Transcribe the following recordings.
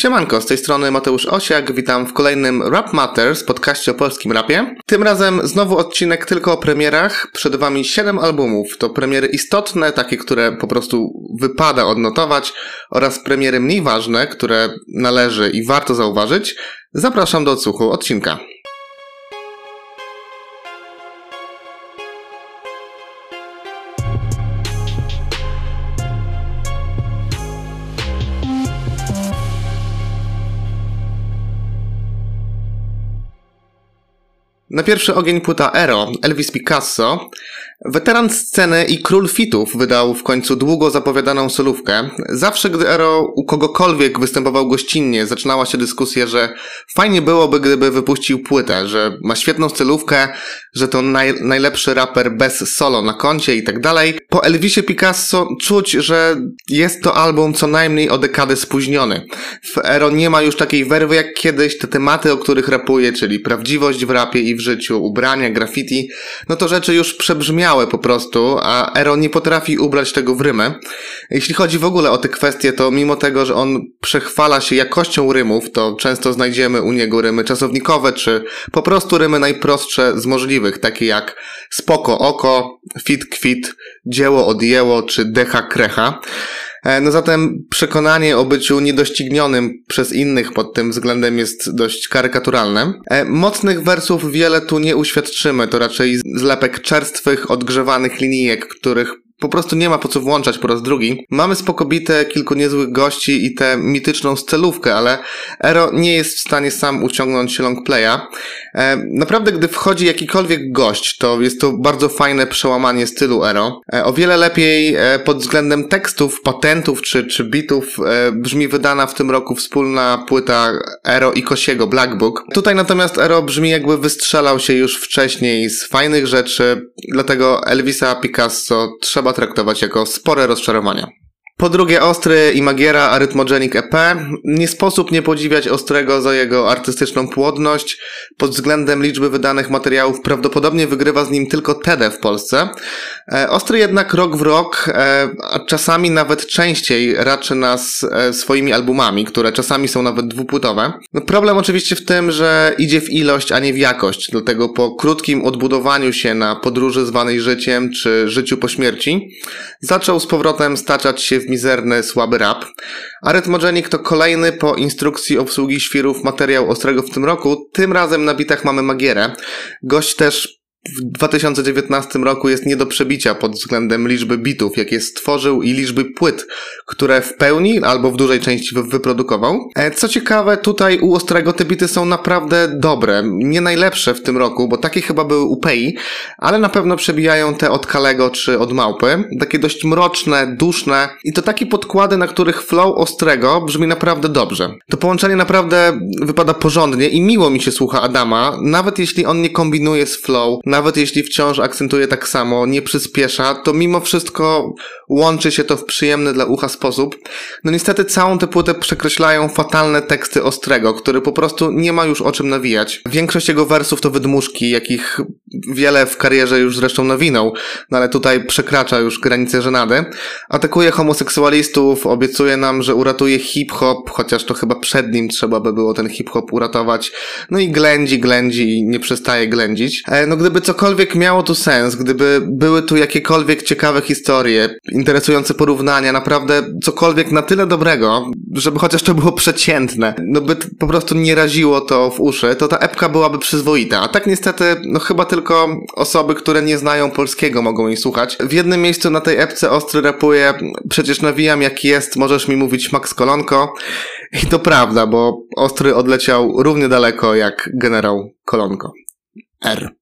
Siemanko, z tej strony Mateusz Osiak, witam w kolejnym Rap Matters, podcaście o polskim rapie. Tym razem znowu odcinek tylko o premierach, przed wami 7 albumów, to premiery istotne, takie, które po prostu wypada odnotować oraz premiery mniej ważne, które należy i warto zauważyć. Zapraszam do odsłuchu odcinka. Na pierwszy ogień płyta Ero, Elvis Picasso. Weteran sceny i król fitów wydał w końcu długo zapowiadaną solówkę. Zawsze, gdy Ero u kogokolwiek występował gościnnie, zaczynała się dyskusja, że fajnie byłoby, gdyby wypuścił płytę, że ma świetną stylówkę, że to naj, najlepszy raper bez solo na koncie i tak dalej. Po Elvisie Picasso czuć, że jest to album co najmniej o dekadę spóźniony. W Ero nie ma już takiej werwy jak kiedyś, te tematy, o których rapuje, czyli prawdziwość w rapie i w życiu, ubrania, graffiti, no to rzeczy już przebrzmiałe po prostu, a Ero nie potrafi ubrać tego w rymę. Jeśli chodzi w ogóle o te kwestie, to mimo tego, że on przechwala się jakością rymów, to często znajdziemy u niego rymy czasownikowe, czy po prostu rymy najprostsze z możliwych, takie jak spoko oko, fit kwit, dzieło odjęło, czy decha krecha. E, no zatem przekonanie o byciu niedoścignionym przez innych pod tym względem jest dość karykaturalne. E, mocnych wersów wiele tu nie uświadczymy, to raczej zlepek czerstwych, odgrzewanych linijek, których po prostu nie ma po co włączać po raz drugi. Mamy spokobite kilku niezłych gości i tę mityczną scelówkę, ale Ero nie jest w stanie sam uciągnąć longplaya. E, naprawdę, gdy wchodzi jakikolwiek gość, to jest to bardzo fajne przełamanie stylu Ero. E, o wiele lepiej e, pod względem tekstów, patentów czy, czy bitów e, brzmi wydana w tym roku wspólna płyta Ero i Kosiego, Black Book. Tutaj natomiast Ero brzmi jakby wystrzelał się już wcześniej z fajnych rzeczy, dlatego Elvisa Picasso trzeba traktować jako spore rozczarowania. Po drugie, Ostry i Magiera Arithmogenic EP. Nie sposób nie podziwiać Ostrego za jego artystyczną płodność. Pod względem liczby wydanych materiałów prawdopodobnie wygrywa z nim tylko Tede w Polsce. E, Ostry jednak rok w rok, e, a czasami nawet częściej raczy nas e, swoimi albumami, które czasami są nawet dwupłytowe. No problem oczywiście w tym, że idzie w ilość, a nie w jakość. Dlatego po krótkim odbudowaniu się na podróży zwanej życiem czy życiu po śmierci, zaczął z powrotem staczać się w mizerny, słaby rap. Arithmogenic to kolejny po instrukcji obsługi świrów materiał Ostrego w tym roku. Tym razem na bitach mamy Magierę. Gość też w 2019 roku jest nie do przebicia pod względem liczby bitów, jakie stworzył i liczby płyt, które w pełni albo w dużej części wyprodukował. E, co ciekawe, tutaj u Ostrego te bity są naprawdę dobre. Nie najlepsze w tym roku, bo takie chyba były u Pei, ale na pewno przebijają te od Kalego czy od Małpy. Takie dość mroczne, duszne i to takie podkłady, na których flow Ostrego brzmi naprawdę dobrze. To połączenie naprawdę wypada porządnie i miło mi się słucha Adama, nawet jeśli on nie kombinuje z flow, nawet jeśli wciąż akcentuje tak samo, nie przyspiesza, to mimo wszystko łączy się to w przyjemny dla ucha sposób. No niestety całą tę płytę przekreślają fatalne teksty Ostrego, który po prostu nie ma już o czym nawijać. Większość jego wersów to wydmuszki, jakich wiele w karierze już zresztą nawinął, no ale tutaj przekracza już granice żenady. Atakuje homoseksualistów, obiecuje nam, że uratuje hip-hop, chociaż to chyba przed nim trzeba by było ten hip-hop uratować. No i ględzi, ględzi i nie przestaje ględzić. E, no gdyby cokolwiek miało tu sens, gdyby były tu jakiekolwiek ciekawe historie, interesujące porównania, naprawdę cokolwiek na tyle dobrego, żeby chociaż to było przeciętne, no by po prostu nie raziło to w uszy, to ta epka byłaby przyzwoita. A tak niestety, no chyba tylko osoby, które nie znają polskiego mogą jej słuchać. W jednym miejscu na tej epce Ostry rapuje, przecież nawijam jak jest, możesz mi mówić Max Kolonko. I to prawda, bo Ostry odleciał równie daleko jak generał Kolonko. R.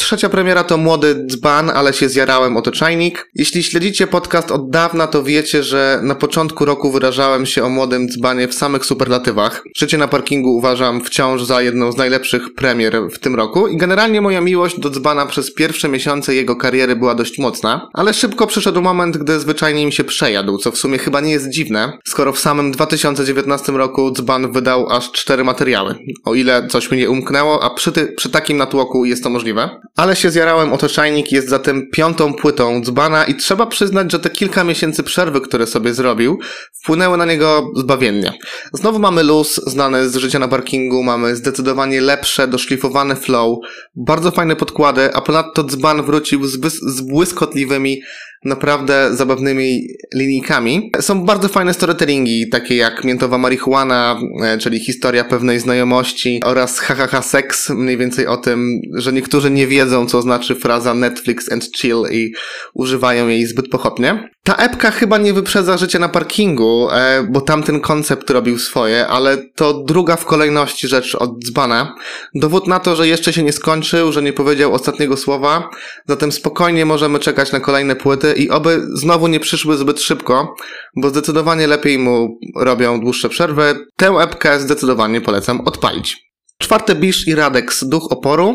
Trzecia premiera to młody dzban, ale się zjarałem o to czajnik. Jeśli śledzicie podcast od dawna, to wiecie, że na początku roku wyrażałem się o młodym dzbanie w samych superlatywach. Życie na parkingu uważam wciąż za jedną z najlepszych premier w tym roku i generalnie moja miłość do dzbana przez pierwsze miesiące jego kariery była dość mocna, ale szybko przyszedł moment, gdy zwyczajnie mi się przejadł, co w sumie chyba nie jest dziwne, skoro w samym 2019 roku dzban wydał aż cztery materiały. O ile coś mi nie umknęło, a przy, ty, przy takim natłoku jest to możliwe. Ale się zjarałem, oto Czajnik jest zatem piątą płytą dzbana i trzeba przyznać, że te kilka miesięcy przerwy, które sobie zrobił, wpłynęły na niego zbawiennie. Znowu mamy luz znany z życia na parkingu, mamy zdecydowanie lepsze, doszlifowane flow, bardzo fajne podkłady, a ponadto dzban wrócił z, z błyskotliwymi naprawdę zabawnymi linijkami. Są bardzo fajne storytellingi, takie jak Miętowa Marihuana, e, czyli historia pewnej znajomości oraz hahaha seks, mniej więcej o tym, że niektórzy nie wiedzą, co znaczy fraza Netflix and chill i używają jej zbyt pochopnie. Ta epka chyba nie wyprzedza życia na parkingu, e, bo tamten koncept robił swoje, ale to druga w kolejności rzecz od dzbana. Dowód na to, że jeszcze się nie skończył, że nie powiedział ostatniego słowa, zatem spokojnie możemy czekać na kolejne płyty i oby znowu nie przyszły zbyt szybko, bo zdecydowanie lepiej mu robią dłuższe przerwy. Tę epkę zdecydowanie polecam odpalić. Czwarte Bisz i Radex, Duch Oporu.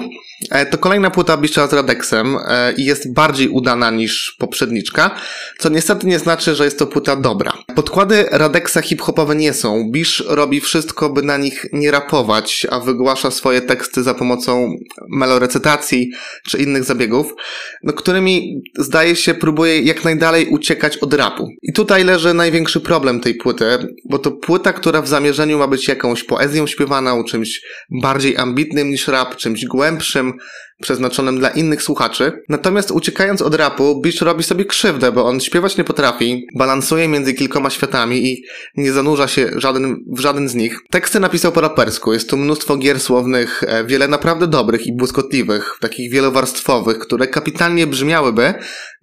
E, to kolejna płyta Bisza z Radexem e, i jest bardziej udana niż poprzedniczka, co niestety nie znaczy, że jest to płyta dobra. Podkłady Radexa hip-hopowe nie są. Bisz robi wszystko, by na nich nie rapować, a wygłasza swoje teksty za pomocą melorecytacji czy innych zabiegów, no, którymi zdaje się próbuje jak najdalej uciekać od rapu. I tutaj leży największy problem tej płyty, bo to płyta, która w zamierzeniu ma być jakąś poezją śpiewaną, czymś bardziej ambitnym niż rap, czymś głębszym, przeznaczonym dla innych słuchaczy. Natomiast uciekając od rapu, Bish robi sobie krzywdę, bo on śpiewać nie potrafi, balansuje między kilkoma światami i nie zanurza się żaden, w żaden z nich. Teksty napisał po rapersku, jest tu mnóstwo gier słownych, e, wiele naprawdę dobrych i błyskotliwych, takich wielowarstwowych, które kapitalnie brzmiałyby,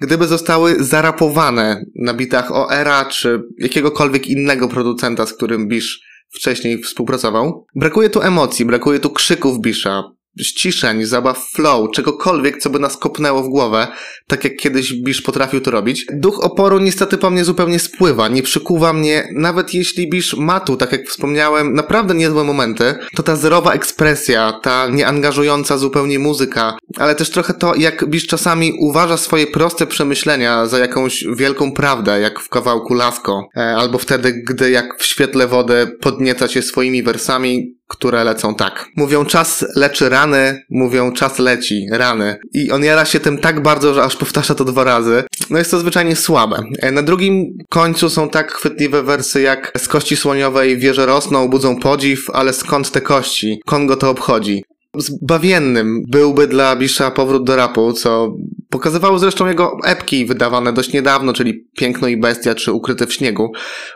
gdyby zostały zarapowane na bitach OERA czy jakiegokolwiek innego producenta, z którym Bish wcześniej współpracował. Brakuje tu emocji, brakuje tu krzyków Bisha, ściszeń, zabaw flow, czegokolwiek, co by nas kopnęło w głowę, tak jak kiedyś Bisz potrafił to robić. Duch oporu niestety po mnie zupełnie spływa, nie przykuwa mnie, nawet jeśli Bisz ma tu, tak jak wspomniałem, naprawdę niezłe momenty, to ta zerowa ekspresja, ta nieangażująca zupełnie muzyka, ale też trochę to, jak Bisz czasami uważa swoje proste przemyślenia za jakąś wielką prawdę, jak w kawałku Lasko, e, albo wtedy, gdy jak w świetle wody podnieca się swoimi wersami, które lecą tak. Mówią czas leczy rany, mówią czas leci, rany. I on jara się tym tak bardzo, że aż powtarza to dwa razy. No jest to zwyczajnie słabe. Na drugim końcu są tak chwytliwe wersy jak z kości słoniowej wieże rosną, budzą podziw, ale skąd te kości? Kongo to obchodzi? Zbawiennym byłby dla Bisha powrót do rapu, co pokazywały zresztą jego epki wydawane dość niedawno, czyli Piękno i Bestia czy Ukryte w śniegu,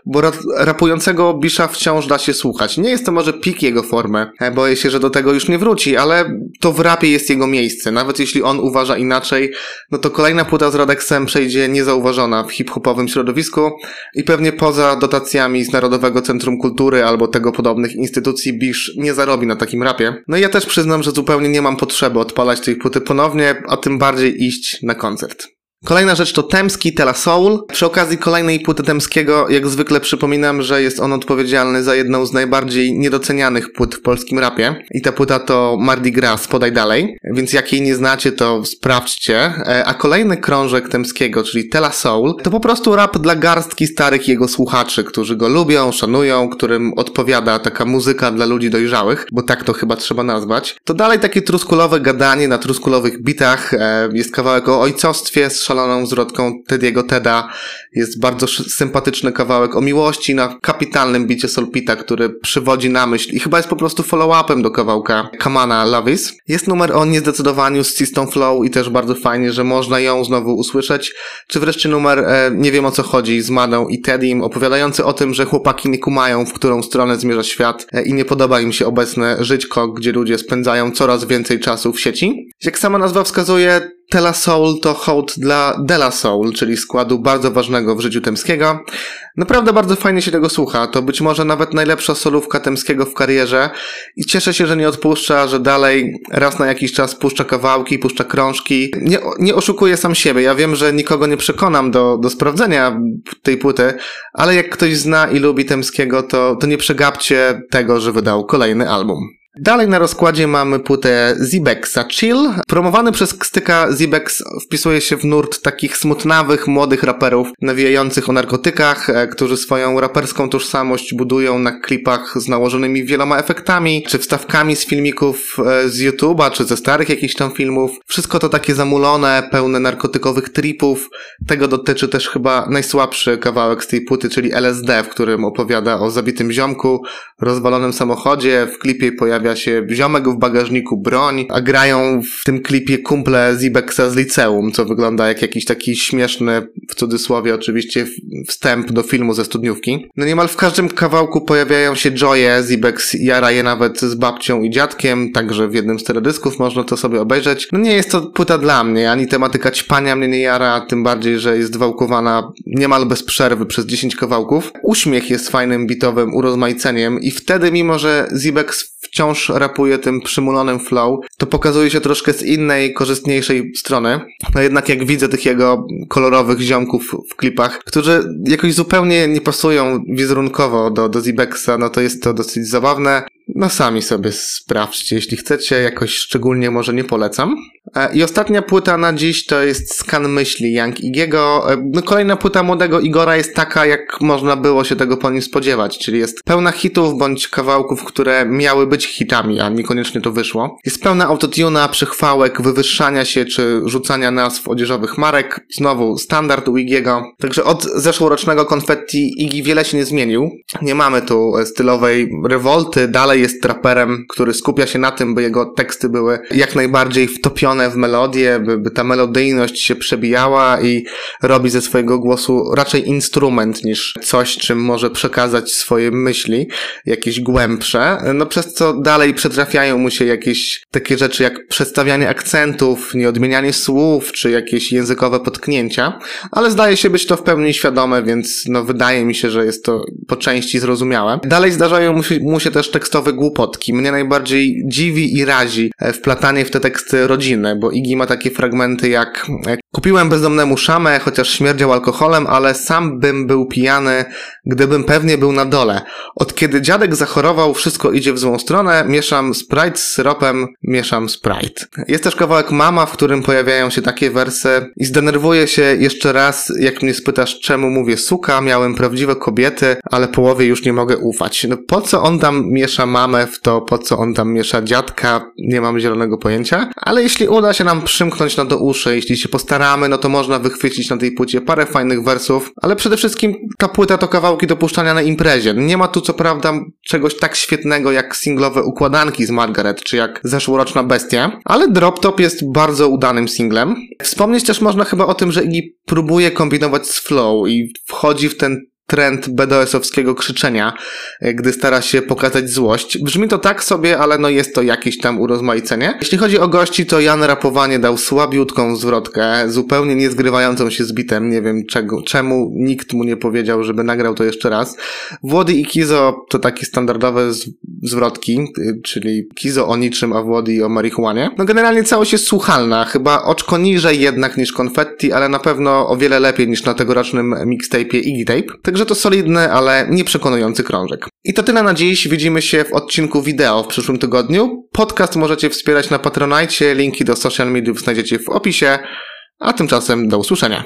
bo rapującego Bisha wciąż da się słuchać. Nie jest to może pik jego formy, e, boję się, że do tego już nie wróci, ale to w rapie jest jego miejsce. Nawet jeśli on uważa inaczej, no to kolejna płyta z Radexem przejdzie niezauważona w hip-hopowym środowisku i pewnie poza dotacjami z Narodowego Centrum Kultury albo tego podobnych instytucji Bish nie zarobi na takim rapie. No i ja też przyznam, że zupełnie nie mam potrzeby odpalać tej płyty ponownie, a tym bardziej iść na koncert. Kolejna rzecz to Temski Tela Soul. Przy okazji kolejnej płyty Temskiego, jak zwykle przypominam, że jest on odpowiedzialny za jedną z najbardziej niedocenianych płyt w polskim rapie. I ta płyta to Mardi Gras, podaj dalej. Więc jak jej nie znacie, to sprawdźcie. E, a kolejny krążek Temskiego, czyli Tela Soul, to po prostu rap dla garstki starych jego słuchaczy, którzy go lubią, szanują, którym odpowiada taka muzyka dla ludzi dojrzałych, bo tak to chyba trzeba nazwać. To dalej takie truskulowe gadanie na truskulowych bitach. E, jest kawałek o ojcostwie z szaloną zwrotką Tediego Teda. Jest bardzo sympatyczny kawałek o miłości na kapitalnym bicie Solpita, który przywodzi na myśl i chyba jest po prostu follow-upem do kawałka Kamana Lovis. Jest numer o niezdecydowaniu z System Flow i też bardzo fajnie, że można ją znowu usłyszeć. Czy wreszcie numer e, Nie wiem o co chodzi z Madą i Teddym, opowiadający o tym, że chłopaki nie kumają, w którą stronę zmierza świat e, i nie podoba im się obecne żyćko, gdzie ludzie spędzają coraz więcej czasu w sieci. Jak sama nazwa wskazuje, Tela Soul to hołd dla Dela Soul, czyli składu bardzo ważnego w życiu Temskiego. Naprawdę bardzo fajnie się tego słucha. To być może nawet najlepsza solówka Temskiego w karierze i cieszę się, że nie odpuszcza, że dalej raz na jakiś czas puszcza kawałki, puszcza krążki. Nie, nie oszukuję sam siebie. Ja wiem, że nikogo nie przekonam do, do sprawdzenia tej płyty, ale jak ktoś zna i lubi Temskiego, to, to nie przegapcie tego, że wydał kolejny album. Dalej na rozkładzie mamy płytę Zibexa Chill. Promowany przez Kstyka Zibex wpisuje się w nurt takich smutnawych, młodych raperów nawijających o narkotykach, e, którzy swoją raperską tożsamość budują na klipach z nałożonymi wieloma efektami, czy wstawkami z filmików e, z YouTube'a, czy ze starych jakichś tam filmów. Wszystko to takie zamulone, pełne narkotykowych tripów. Tego dotyczy też chyba najsłabszy kawałek z tej płyty, czyli LSD, w którym opowiada o zabitym ziomku, rozwalonym samochodzie. W klipie pojawia się ziomek w bagażniku, broń, a grają w tym klipie kumple Zibeksa z liceum, co wygląda jak jakiś taki śmieszny, w cudzysłowie oczywiście, wstęp do filmu ze studniówki. No niemal w każdym kawałku pojawiają się Joye, Zibex jara je nawet z babcią i dziadkiem, także w jednym z teledysków można to sobie obejrzeć. No nie jest to płyta dla mnie, ani tematyka ćpania mnie nie jara, tym bardziej, że jest wałkowana niemal bez przerwy przez 10 kawałków. Uśmiech jest fajnym bitowym urozmaiceniem i wtedy, mimo że Zibex wciąż rapuje tym przymulonym flow, to pokazuje się troszkę z innej, korzystniejszej strony. No jednak jak widzę tych jego kolorowych ziomków w klipach, którzy jakoś zupełnie nie pasują wizerunkowo do, do Zibexa, no to jest to dosyć zabawne. No sami sobie sprawdźcie, jeśli chcecie, jakoś szczególnie może nie polecam. E, I ostatnia płyta na dziś to jest Skan Myśli Young Igiego. E, no kolejna płyta młodego Igora jest taka, jak można było się tego po nim spodziewać, czyli jest pełna hitów bądź kawałków, które miały być hitami, a niekoniecznie to wyszło. Jest pełna autotuna, przychwałek, wywyższania się czy rzucania nazw odzieżowych marek. Znowu standard u Igiego. Także od zeszłorocznego konfetti Igi wiele się nie zmienił. Nie mamy tu stylowej rewolty, dalej jest traperem, który skupia się na tym, by jego teksty były jak najbardziej wtopione w melodię, by, by ta melodyjność się przebijała i robi ze swojego głosu raczej instrument niż coś, czym może przekazać swoje myśli, jakieś głębsze, no przez co dalej przetrafiają mu się jakieś takie rzeczy jak przedstawianie akcentów, nieodmienianie słów, czy jakieś językowe potknięcia, ale zdaje się być to w pełni świadome, więc no wydaje mi się, że jest to po części zrozumiałe. Dalej zdarzają mu się, mu się też tekstowe głupotki. Mnie najbardziej dziwi i razi e, wplatanie w te teksty rodzinne, bo Iggy ma takie fragmenty jak Kupiłem bezdomnemu szamę, chociaż śmierdział alkoholem, ale sam bym był pijany, gdybym pewnie był na dole. Od kiedy dziadek zachorował, wszystko idzie w złą stronę, mieszam Sprite z syropem, mieszam Sprite. Jest też kawałek Mama, w którym pojawiają się takie wersy i zdenerwuję się jeszcze raz, jak mnie spytasz, czemu mówię suka, miałem prawdziwe kobiety, ale połowie już nie mogę ufać. No po co on tam miesza mamę w to, po co on tam miesza dziadka, nie mam zielonego pojęcia, ale jeśli uda się nam przymknąć na do uszy, jeśli się postaramy no to można wychwycić na tej płycie parę fajnych wersów, ale przede wszystkim ta płyta to kawałki do puszczania na imprezie. Nie ma tu co prawda czegoś tak świetnego jak singlowe układanki z Margaret, czy jak zeszłoroczna Bestia, ale Drop Top jest bardzo udanym singlem. Wspomnieć też można chyba o tym, że Iggy próbuje kombinować z flow i wchodzi w ten trend BDS-owskiego krzyczenia, e, gdy stara się pokazać złość. Brzmi to tak sobie, ale no jest to jakieś tam urozmaicenie. Jeśli chodzi o gości, to Jan Rapowanie dał słabiutką zwrotkę, zupełnie nie zgrywającą się z bitem. Nie wiem czego, czemu nikt mu nie powiedział, żeby nagrał to jeszcze raz. Włody i Kizo to takie standardowe z zwrotki, y, czyli Kizo o niczym, a Włody o marihuanie. No generalnie całość jest słuchalna, chyba oczko niżej jednak niż konfetti, ale na pewno o wiele lepiej niż na tegorocznym mixtape'ie Iggy Tape. Także to solidny, ale nieprzekonujący krążek. I to tyle na dziś. Widzimy się w odcinku wideo w przyszłym tygodniu. Podcast możecie wspierać na Patronite. Linki do social mediów znajdziecie w opisie. A tymczasem do usłyszenia.